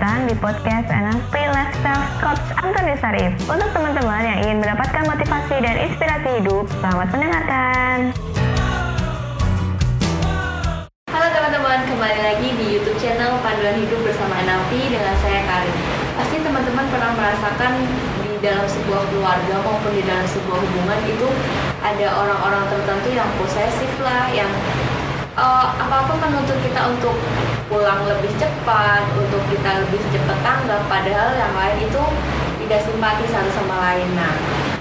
datang di podcast NLP Lifestyle Coach Antoni Sarif. Untuk teman-teman yang ingin mendapatkan motivasi dan inspirasi hidup, selamat mendengarkan. Halo teman-teman, kembali lagi di YouTube channel Panduan Hidup bersama NLP dengan saya Karin. Pasti teman-teman pernah merasakan di dalam sebuah keluarga maupun di dalam sebuah hubungan itu ada orang-orang tertentu yang posesif lah, yang uh, apa-apa menuntut kita untuk pulang lebih cepat, untuk kita lebih cepat tanggap, padahal yang lain itu tidak simpati satu sama lain. Nah,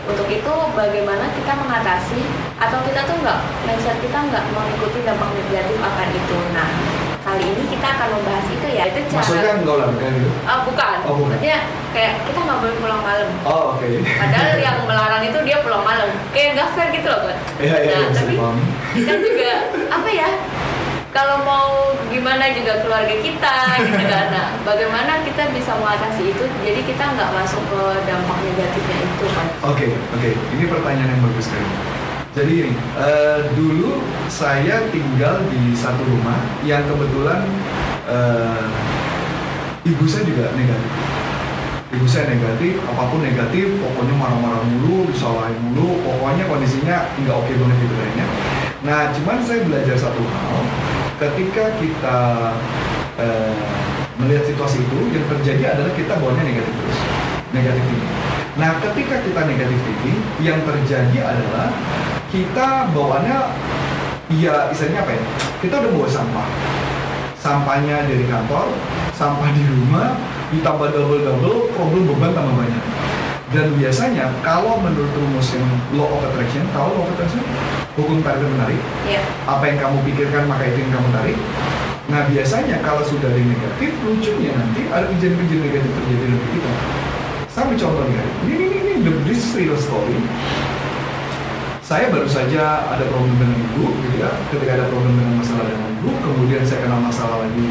untuk itu bagaimana kita mengatasi atau kita tuh nggak mindset kita nggak mengikuti dampak negatif akan itu. Nah, kali ini kita akan membahas itu ya. Itu cara. Maksudnya enggak ulang gitu? Ah, bukan. Oh, bukan. Maksudnya kayak kita nggak boleh pulang malam. Oh oke. Padahal yang melarang itu dia pulang malam. Kayak nggak fair gitu loh, kan? Iya iya Nah, iya, bisa tapi kita juga apa ya? Kalau mau gimana juga keluarga kita gitu kan. Nah, bagaimana kita bisa mengatasi itu? Jadi kita nggak masuk ke dampak negatifnya itu kan? Oke oke. Ini pertanyaan yang bagus sekali. Jadi ini eh, dulu saya tinggal di satu rumah yang kebetulan eh, ibu saya juga negatif. Ibu saya negatif, apa pun negatif, pokoknya marah-marah mulu, disalahin mulu, pokoknya kondisinya nggak oke banget gitu kayaknya. Nah, cuman saya belajar satu hal, ketika kita eh, melihat situasi itu, yang terjadi adalah kita bawanya negatif terus, negatif tinggi. Nah, ketika kita negatif tinggi, yang terjadi adalah kita bawaannya, ya istilahnya apa ya? Kita udah bawa sampah, sampahnya dari kantor, sampah di rumah, ditambah double-double, problem beban tambah banyak. Dan biasanya kalau menurut rumus yang law of attraction, tahu law of attraction? Hukum tarik dan menarik. Iya. Apa yang kamu pikirkan maka itu yang kamu tarik. Nah biasanya kalau sudah ada yang negatif, lucunya nanti ada kejadian-kejadian negatif terjadi hidup kita. Saya ambil contoh nih, Kak. ini, ini, ini, the, this is real story. Saya baru saja ada problem dengan ibu, gitu ya. Ketika ada problem dengan masalah dengan ibu, kemudian saya kena masalah lagi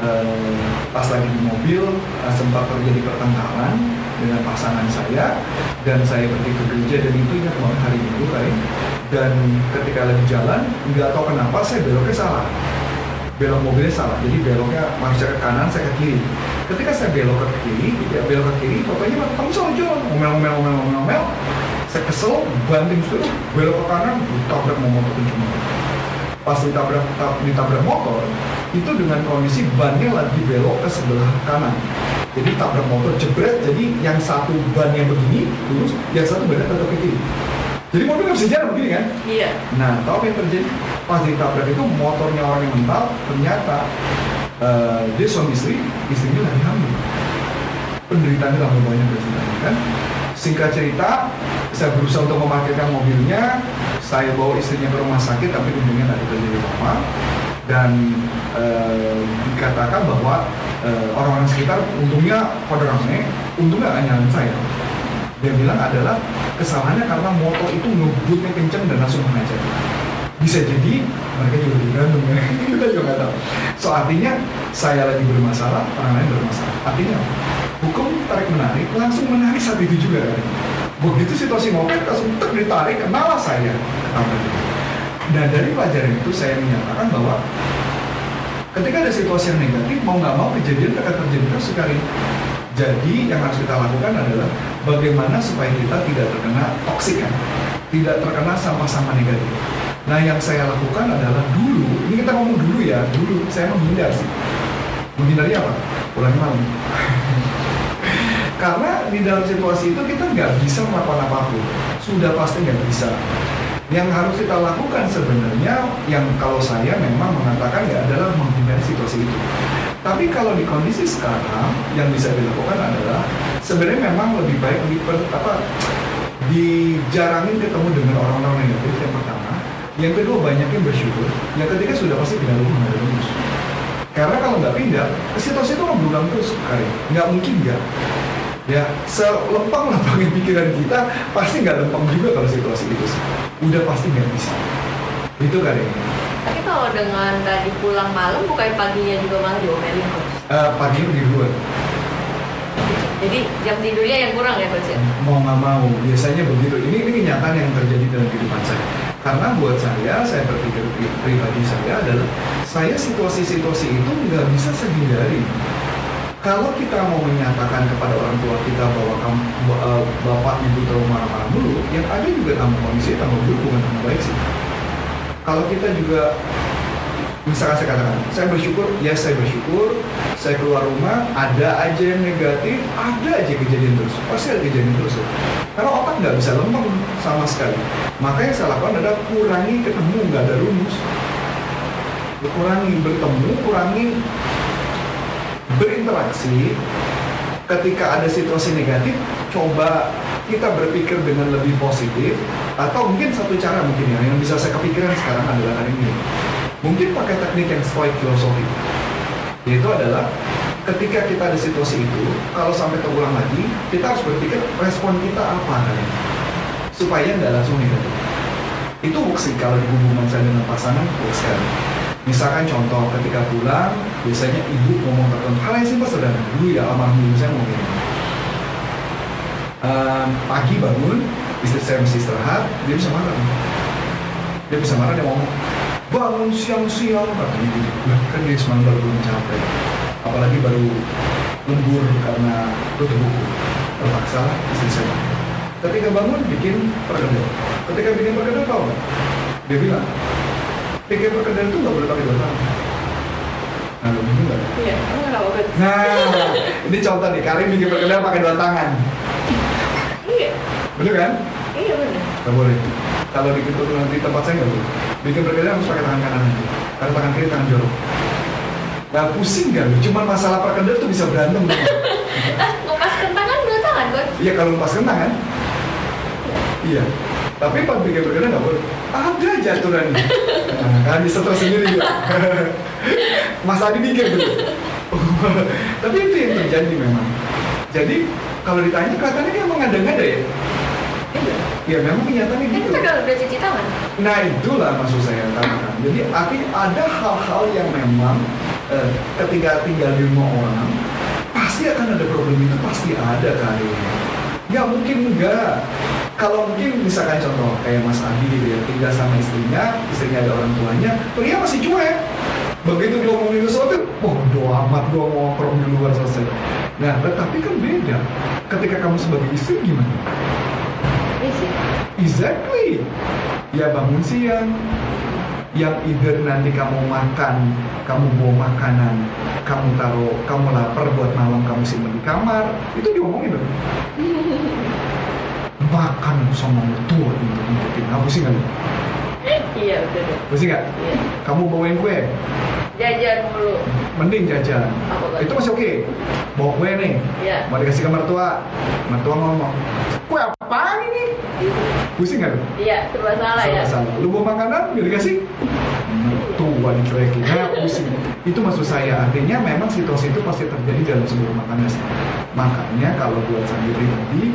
eh, pas lagi di mobil, eh, sempat terjadi pertengkaran dengan pasangan saya, dan saya pergi ke gereja dan itu ingat banget hari minggu kayak. Dan ketika lagi jalan, nggak tahu kenapa saya beloknya salah. Belok mobilnya salah jadi beloknya maksudnya ke kanan saya ke kiri. Ketika saya belok ke kiri ya belok ke kiri bapaknya kamu salah jalan ngomel ngomel ngomel ngomel ngomel. Saya kesel banting sudah belok ke kanan ditabrak mau motor. Banget. pas ditabrak tab- ditabrak motor itu dengan kondisi bannya lagi belok ke sebelah kanan. Jadi tabrak motor jebret jadi yang satu ban yang begini lurus yang satu bannya tetap ke kiri jadi mobil nggak bisa jalan begini kan Iya. Nah, tahu apa yang terjadi? Pas ditabrak itu motornya orang yang mental, ternyata eh, dia suami istri, istrinya lagi hamil. Penderitaannya tambah banyak dari kan. Singkat cerita, saya berusaha untuk memarkirkan mobilnya, saya bawa istrinya ke rumah sakit, tapi untungnya nggak terjadi apa-apa. Dan eh, dikatakan bahwa eh, orang-orang sekitar untungnya pada rame, untungnya nyalain saya dia bilang adalah kesalahannya karena motor itu ngebutnya kenceng dan langsung mengajar. Bisa jadi mereka juga berantem ya. Kita juga nggak tahu. So artinya saya lagi bermasalah orang lain bermasalah. Artinya hukum tarik menarik langsung menarik saat itu juga. Kan begitu situasi mobil langsung tek ditarik kenalah saya. Nah dari pelajaran itu saya menyatakan bahwa ketika ada situasi yang negatif mau nggak mau kejadian akan terjadi sekali. Jadi yang harus kita lakukan adalah bagaimana supaya kita tidak terkena toksik kan, tidak terkena sama-sama negatif. Nah yang saya lakukan adalah dulu, ini kita ngomong dulu ya, dulu saya menghindar sih. Menghindari apa? Pulang malam. Karena di dalam situasi itu kita nggak bisa melakukan apa pun, sudah pasti nggak bisa. Yang harus kita lakukan sebenarnya, yang kalau saya memang mengatakan ya adalah menghindari situasi itu. Tapi kalau di kondisi sekarang yang bisa dilakukan adalah sebenarnya memang lebih baik di apa dijarangin ketemu dengan orang-orang negatif yang pertama. Yang kedua banyakin bersyukur. Yang ketiga sudah pasti pindah rumah nggak ada terus. Karena kalau nggak pindah, situasi itu akan berulang terus kali. Nggak mungkin nggak. Ya, selempang lempangin pikiran kita pasti nggak lempang juga kalau situasi itu. Udah pasti nggak bisa. Itu kali. Tapi kalau dengan tadi pulang malam, bukan paginya juga malah diomelin kok. Eh, pagi di luar. Jadi jam tidurnya yang kurang ya coach ya? mau nggak mau biasanya begitu ini ini kenyataan yang terjadi dalam kehidupan saya karena buat saya saya berpikir pribadi saya adalah saya situasi-situasi itu nggak bisa saya hindari kalau kita mau menyatakan kepada orang tua kita bahwa kamu uh, bapak ibu terlalu marah-marah dulu, yang ada juga tambah kondisi tambah bukan tambah baik sih. Kalau kita juga misalkan saya katakan, saya bersyukur, ya saya bersyukur, saya keluar rumah, ada aja yang negatif, ada aja kejadian terus, pasti ada kejadian terus. Karena otak nggak bisa lempeng sama sekali. Maka yang saya lakukan adalah kurangi ketemu, nggak ada rumus. Kurangi bertemu, kurangi berinteraksi ketika ada situasi negatif coba kita berpikir dengan lebih positif atau mungkin satu cara mungkin ya yang bisa saya kepikiran sekarang adalah hari ini mungkin pakai teknik yang stoik filosofi yaitu adalah ketika kita ada situasi itu kalau sampai terulang lagi kita harus berpikir respon kita apa kan supaya nggak langsung negatif itu sih kalau di hubungan saya dengan pasangan works sekali Misalkan contoh ketika pulang, biasanya ibu ngomong tertentu hal yang simpel sederhana. Dulu ya almarhum ibu saya ngomong gini. Um, pagi bangun, istri saya mesti istirahat, dia bisa marah. Dia bisa marah, dia ngomong, bangun siang-siang, katanya gitu. kan baru belum capek. Apalagi baru lembur karena tutup buku. Terpaksa istri saya. Ketika bangun, bikin perkedel. Ketika bikin perkedel, tahu Dia bilang, pikir perkedel itu nggak boleh pakai dua tangan nah lo bingung nggak iya nah ini contoh nih Karim bikin perkedel pakai dua tangan iya bener kan iya bener. Nggak boleh. Kalau bikin nanti tempat saya nggak boleh. Bikin perkedel harus pakai tangan kanan aja karena tangan kiri tangan jorok. Nah pusing gak Cuma masalah perkedel tuh bisa berantem. Ah, ngepaskan tangan dua tangan kan? Iya kalau ngepaskan tangan Iya. Tapi pas bikin perkedel nggak boleh. Ada aja aturannya. Nah, kan bisa terus sendiri juga. Mas Adi mikir tuh. Tapi itu yang terjadi memang. Jadi kalau ditanya kelihatannya dia emang ada-ada ya ya memang kenyataannya kan gitu kita udah cuci tangan. Nah itulah maksud saya katakan jadi arti ada hal-hal yang memang eh, ketika tinggal di rumah orang pasti akan ada problem itu pasti ada kali. Nggak mungkin enggak kalau mungkin misalkan contoh kayak Mas Adi gitu ya tinggal sama istrinya istrinya ada orang tuanya pria masih cuek. Begitu dia ngomongin sesuatu oh doa amat gua mau di luar selesai. Nah tetapi kan beda. Ketika kamu sebagai istri gimana exactly ya bangun siang yang either nanti kamu makan, kamu bawa makanan, kamu taruh, kamu lapar buat malam kamu simpan di kamar, itu diomongin dong. makan sama mertua untuk ngikutin aku sih nggak iya betul Pusing nggak? Iya. Kamu bawain kue? Jajan mulu. Mending jajan. Apa Itu masih oke. Bawa kue nih. Iya. Mau dikasih ke mertua. Mertua ngomong, kue apaan ini? Pusing nggak? Iya, serba salah ya. Salah. Lu bawa makanan, gak dikasih? Mertua dicuekin. Nah, pusing. Itu maksud saya. Artinya memang situasi itu pasti terjadi dalam sebuah makanan. Makanya kalau buat saya pribadi,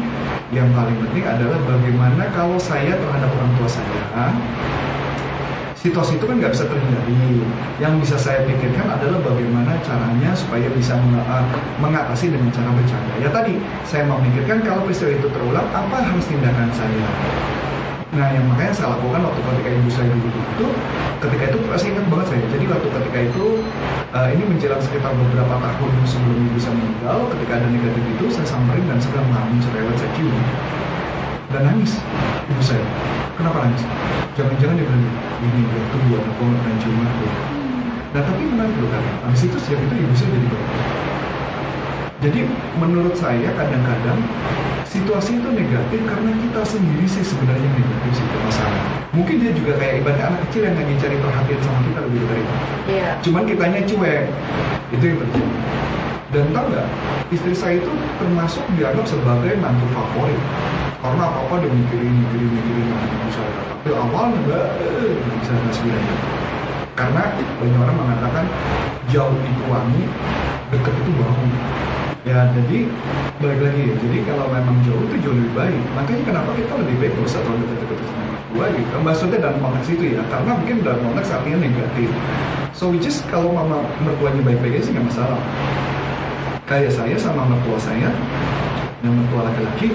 yang paling penting adalah bagaimana kalau saya terhadap orang tua saya situasi itu kan nggak bisa terhindari. Yang bisa saya pikirkan adalah bagaimana caranya supaya bisa uh, mengatasi dengan cara bercanda. Ya tadi saya memikirkan kalau peristiwa itu terulang, apa harus tindakan saya? Nah, yang makanya saya lakukan waktu ketika ibu saya dulu itu, ketika itu saya ingat banget saya. Jadi waktu ketika itu uh, ini menjelang sekitar beberapa tahun sebelum ibu saya meninggal, ketika ada negatif itu saya samperin dan segera mengalami cerewet saya cium dan nangis ibu saya. Kenapa nangis? Jangan-jangan dia bilang ini tua, aku nggak pernah cium aku. Nah tapi menarik loh kan, habis itu sejak itu ibu saya jadi baik. Jadi menurut saya kadang-kadang situasi itu negatif karena kita sendiri sih sebenarnya negatif sih masalah. Mungkin dia juga kayak ibaratnya anak kecil yang lagi cari perhatian sama kita lebih dari itu. Iya. Cuman kitanya cuek. Itu yang terjadi. Dan tau nggak, istri saya itu termasuk dianggap sebagai mantu favorit. Karena apa-apa dia mikirin, mikirin, mikirin mantu saya. Tapi awal nggak, eh, nggak bisa bilang. Karena banyak orang mengatakan jauh itu wangi, deket itu bau. Ya jadi balik lagi ya. Jadi kalau memang jauh itu jauh lebih baik. Makanya kenapa kita lebih baik kalau satu dekat-dekat sama mertua gitu. Maksudnya dalam konteks itu ya. Karena mungkin dalam konteks artinya negatif. So which is kalau mama mertuanya baik-baik aja sih nggak masalah. Kayak saya sama mertua saya yang mertua laki-laki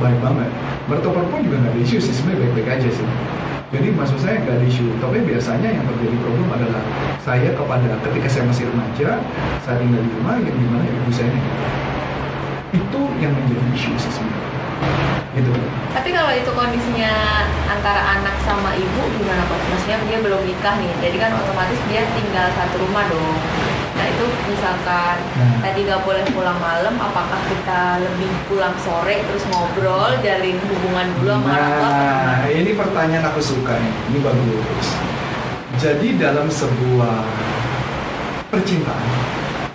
baik banget. Mertua perempuan juga nggak ada isu sih sebenarnya baik-baik aja sih. Jadi maksud saya nggak ada isu, tapi biasanya yang terjadi problem adalah saya kepada ketika saya masih remaja, saya tinggal di rumah yang di mana ibu saya ini. Itu yang menjadi isu sih sebenarnya. Gitu. Tapi kalau itu kondisinya antara anak sama ibu gimana Pak? Maksudnya dia belum nikah nih, jadi kan otomatis dia tinggal satu rumah dong. Nah itu misalkan Nah. tadi nggak boleh pulang malam, apakah kita lebih pulang sore terus ngobrol, jalin hubungan dulu sama orang tua? Nah, ini pertanyaan aku suka nih. Ini bagus. Jadi dalam sebuah percintaan,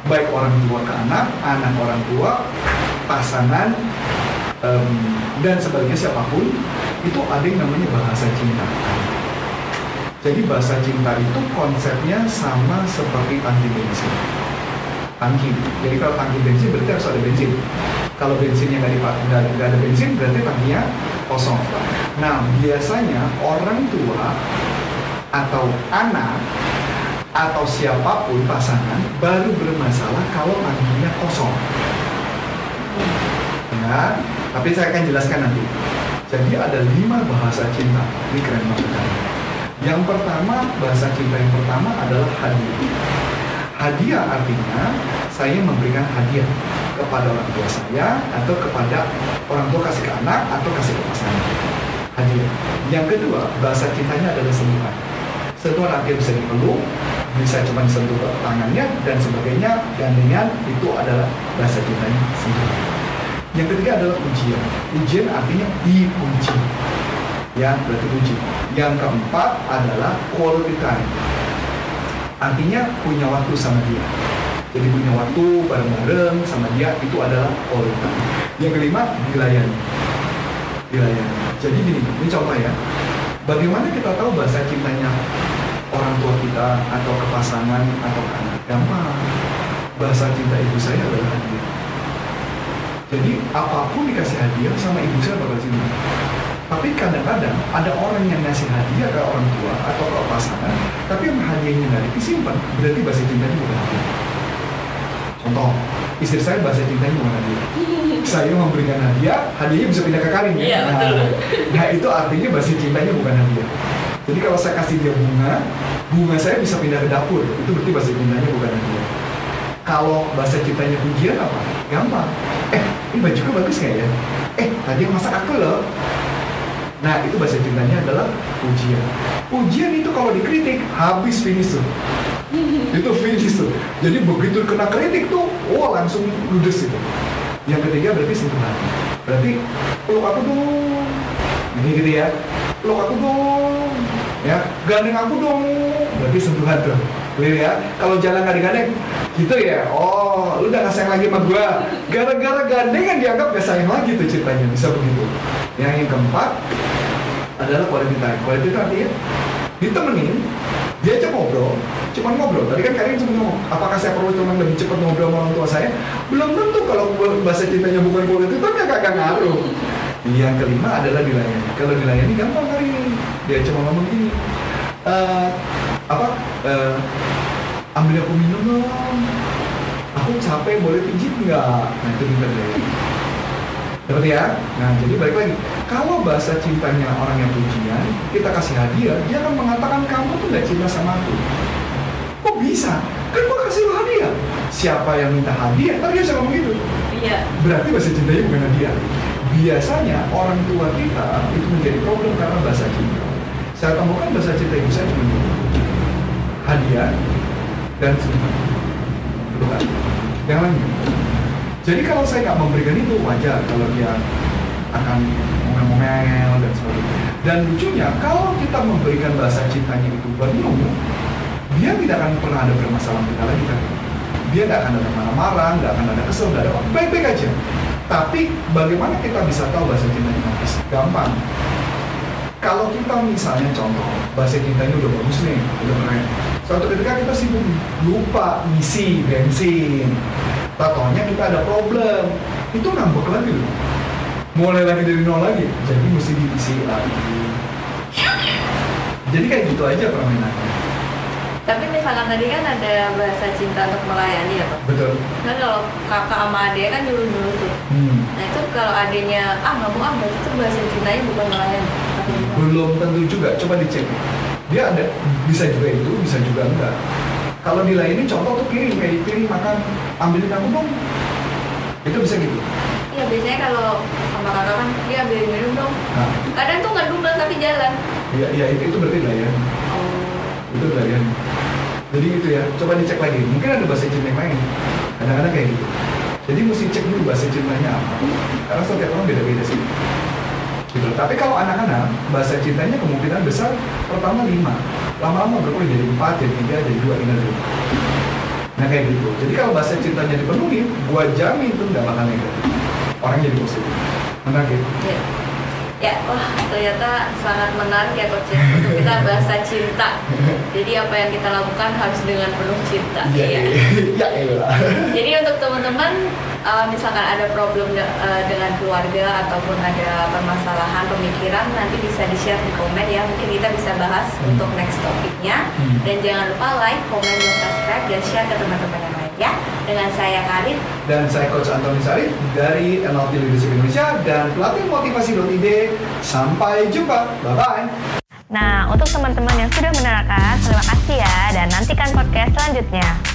baik orang tua ke anak, anak orang tua, pasangan, em, dan sebagainya siapa pun, itu ada yang namanya bahasa cinta. Jadi bahasa cinta itu konsepnya sama seperti tangki bensin. Tangki. Jadi kalau tangki bensin berarti harus ada bensin. Kalau bensinnya nggak dipakai, nggak ada bensin berarti tangkinya kosong. Nah biasanya orang tua atau anak atau siapa pun pasangan baru bermasalah kalau tangkinya kosong. Ya, tapi saya akan jelaskan nanti. Jadi ada lima bahasa cinta. Ini keren banget? Yang pertama, bahasa cinta yang pertama adalah hadiah. Hadiah artinya saya memberikan hadiah kepada orang tua saya atau kepada orang tua kasih ke anak atau kasih ke pasangan. Hadiah. Yang kedua, bahasa cintanya adalah sentuhan. Sentuhan artinya bisa dipeluk, bisa cuma sentuh tangannya dan sebagainya, gandengan itu adalah bahasa cintanya sentuhan. Yang ketiga adalah ujian. Ujian artinya diuji. Ya, berarti uji. Yang keempat adalah quality time. Artinya punya waktu sama dia. Jadi punya waktu bareng-bareng sama dia itu adalah quality time. Yang kelima, dilayani. Dilayani. Jadi gini, ini contoh ya. Bagaimana kita tahu bahasa cintanya orang tua kita atau ke pasangan atau anak? Gampang. Bahasa cinta ibu saya adalah hadiah. Jadi apa pun dikasih hadiah sama ibu saya bakal cinta. Tapi kadang-kadang ada orang yang ngasih hadiah ke orang tua atau ke pasangan, tapi yang hadiahnya nggak disimpan, berarti bahasa cintanya bukan hadiah. Contoh, istri saya bahasa cintanya bukan hadiah. Saya memberikan hadiah, hadiahnya bisa pindah ke Karin ya. Iya, nah, betul. nah, itu artinya bahasa cintanya bukan hadiah. Jadi kalau saya kasih dia bunga, bunga saya bisa pindah ke dapur, itu berarti bahasa cintanya bukan hadiah. Kalau bahasa cintanya pujian apa? Gampang. Eh, ini bajuku bagus nggak ya? Eh, tadi masak aku loh. Nah, itu bahasa cintanya adalah pujian. Pujian itu kalau dikritik, habis finish tuh. itu finish tuh. Jadi begitu kena kritik tuh, wah langsung ludes itu. Yang ketiga berarti sentuhan. Berarti peluk aku dong. Ini gitu ya. Peluk aku dong. Ya, gandeng aku dong. Berarti sentuhan tuh. Clear ya. Kalau jalan nggak digandeng, gitu ya. Oh, lu udah nggak sayang lagi sama gua. Gara-gara gandengan dianggap nggak sayang lagi tuh ceritanya. Bisa begitu. Yang yang keempat adalah quality time. Quality time artinya ditemenin, diajak ngobrol, cuman ngobrol. Tadi kan Karin cuma ngomong, apakah saya perlu cuma lebih cepat ngobrol sama orang tua saya? Belum tentu kalau bahasa cintanya bukan quality time ya kagak ngaruh. Yang kelima adalah dilayani. Kalau dilayani gampang Karin. Dia cuma ngomong gini, "Eh, apa? eh, ambil aku minum dong. Aku capek, boleh pijit nggak? Nah itu minta dilayani. Seperti ya? Nah, jadi balik lagi. Kalau bahasa cintanya orang yang pujian, kita kasih hadiah, dia akan mengatakan kamu tuh gak cinta sama aku. Kok bisa? Kan gua kasih lo hadiah. Siapa yang minta hadiah? Tadi dia ngomong gitu. Iya. Berarti bahasa cintanya bukan hadiah. Biasanya orang tua kita itu menjadi problem karena bahasa cinta. Saya temukan bahasa cinta ibu saya cuma. Hadiah dan sentuhan. Itu kan? Yang lainnya. Jadi kalau saya nggak memberikan itu wajar kalau dia akan ngomel-ngomel dan sebagainya. Dan lucunya kalau kita memberikan bahasa cintanya itu penuh, dia tidak akan pernah ada permasalahan kita lagi kan. Dia nggak akan ada marah-marah, nggak akan ada kesel, nggak ada apa. baik-baik aja. Tapi bagaimana kita bisa tahu bahasa cintanya bagus? Gampang. Kalau kita misalnya contoh bahasa cintanya udah bagus nih, udah keren. Suatu ketika kita sibuk lupa ngisi bensin, tatonya kita ada problem, itu ngambek lagi loh. Mulai lagi dari nol lagi, jadi mesti diisi lagi. Jadi kayak gitu aja permainannya. Tapi misalkan tadi kan ada bahasa cinta untuk melayani ya Pak? Betul. Kan kalau kakak sama adek kan dulu-dulu tuh. Hmm. Nah itu kalau adanya ah nggak mau ah berarti itu bahasa cintanya bukan melayani. Belum tentu juga coba dicek dia ada bisa juga itu bisa juga enggak. Kalau dilayani contoh tuh piring kayak piring makan ambilin aku dong. Itu bisa gitu? Iya biasanya kalau sama kakak kan dia ambil minum dong. nah Kadang tuh nggak duduk tapi jalan. ya, ya itu, itu berarti dilayani Oh. itu dilayani jadi itu ya coba dicek lagi. Mungkin ada bahasa cinta yang lain. Kadang-kadang kayak gitu. Jadi mesti cek dulu bahasa cintanya apa. Karena setiap orang beda-beda sih gitu. Tapi kalau anak-anak bahasa cintanya kemungkinan besar pertama lima, lama-lama berkurang jadi empat, jadi tiga, jadi dua, tiga, dua. Nah kayak gitu. Jadi kalau bahasa cintanya dipenuhi, gua jamin itu nggak bakal negatif. Orang jadi positif. Menarik. ya? Ya. Ya, wah ternyata sangat menarik ya coach ya untuk kita bahasa cinta. Jadi apa yang kita lakukan harus dengan penuh cinta. Iya, ya. iya, iya, iya. Jadi untuk teman-teman uh, misalkan ada problem de- uh, dengan keluarga ataupun ada permasalahan pemikiran nanti bisa di-share di komen ya mungkin kita bisa bahas Hmm. untuk next topiknya Hmm. dan jangan lupa like, komen, dan subscribe dan share ke teman-teman yang lain ya. Dengan saya Karin, Dan saya Coach Antoni Sarif dari NLP Leadership Indonesia dan pelatih motivasi.id. Sampai jumpa. Bye-bye. Nah, untuk teman-teman yang sudah menerangkan, terima kasih ya dan nantikan podcast selanjutnya.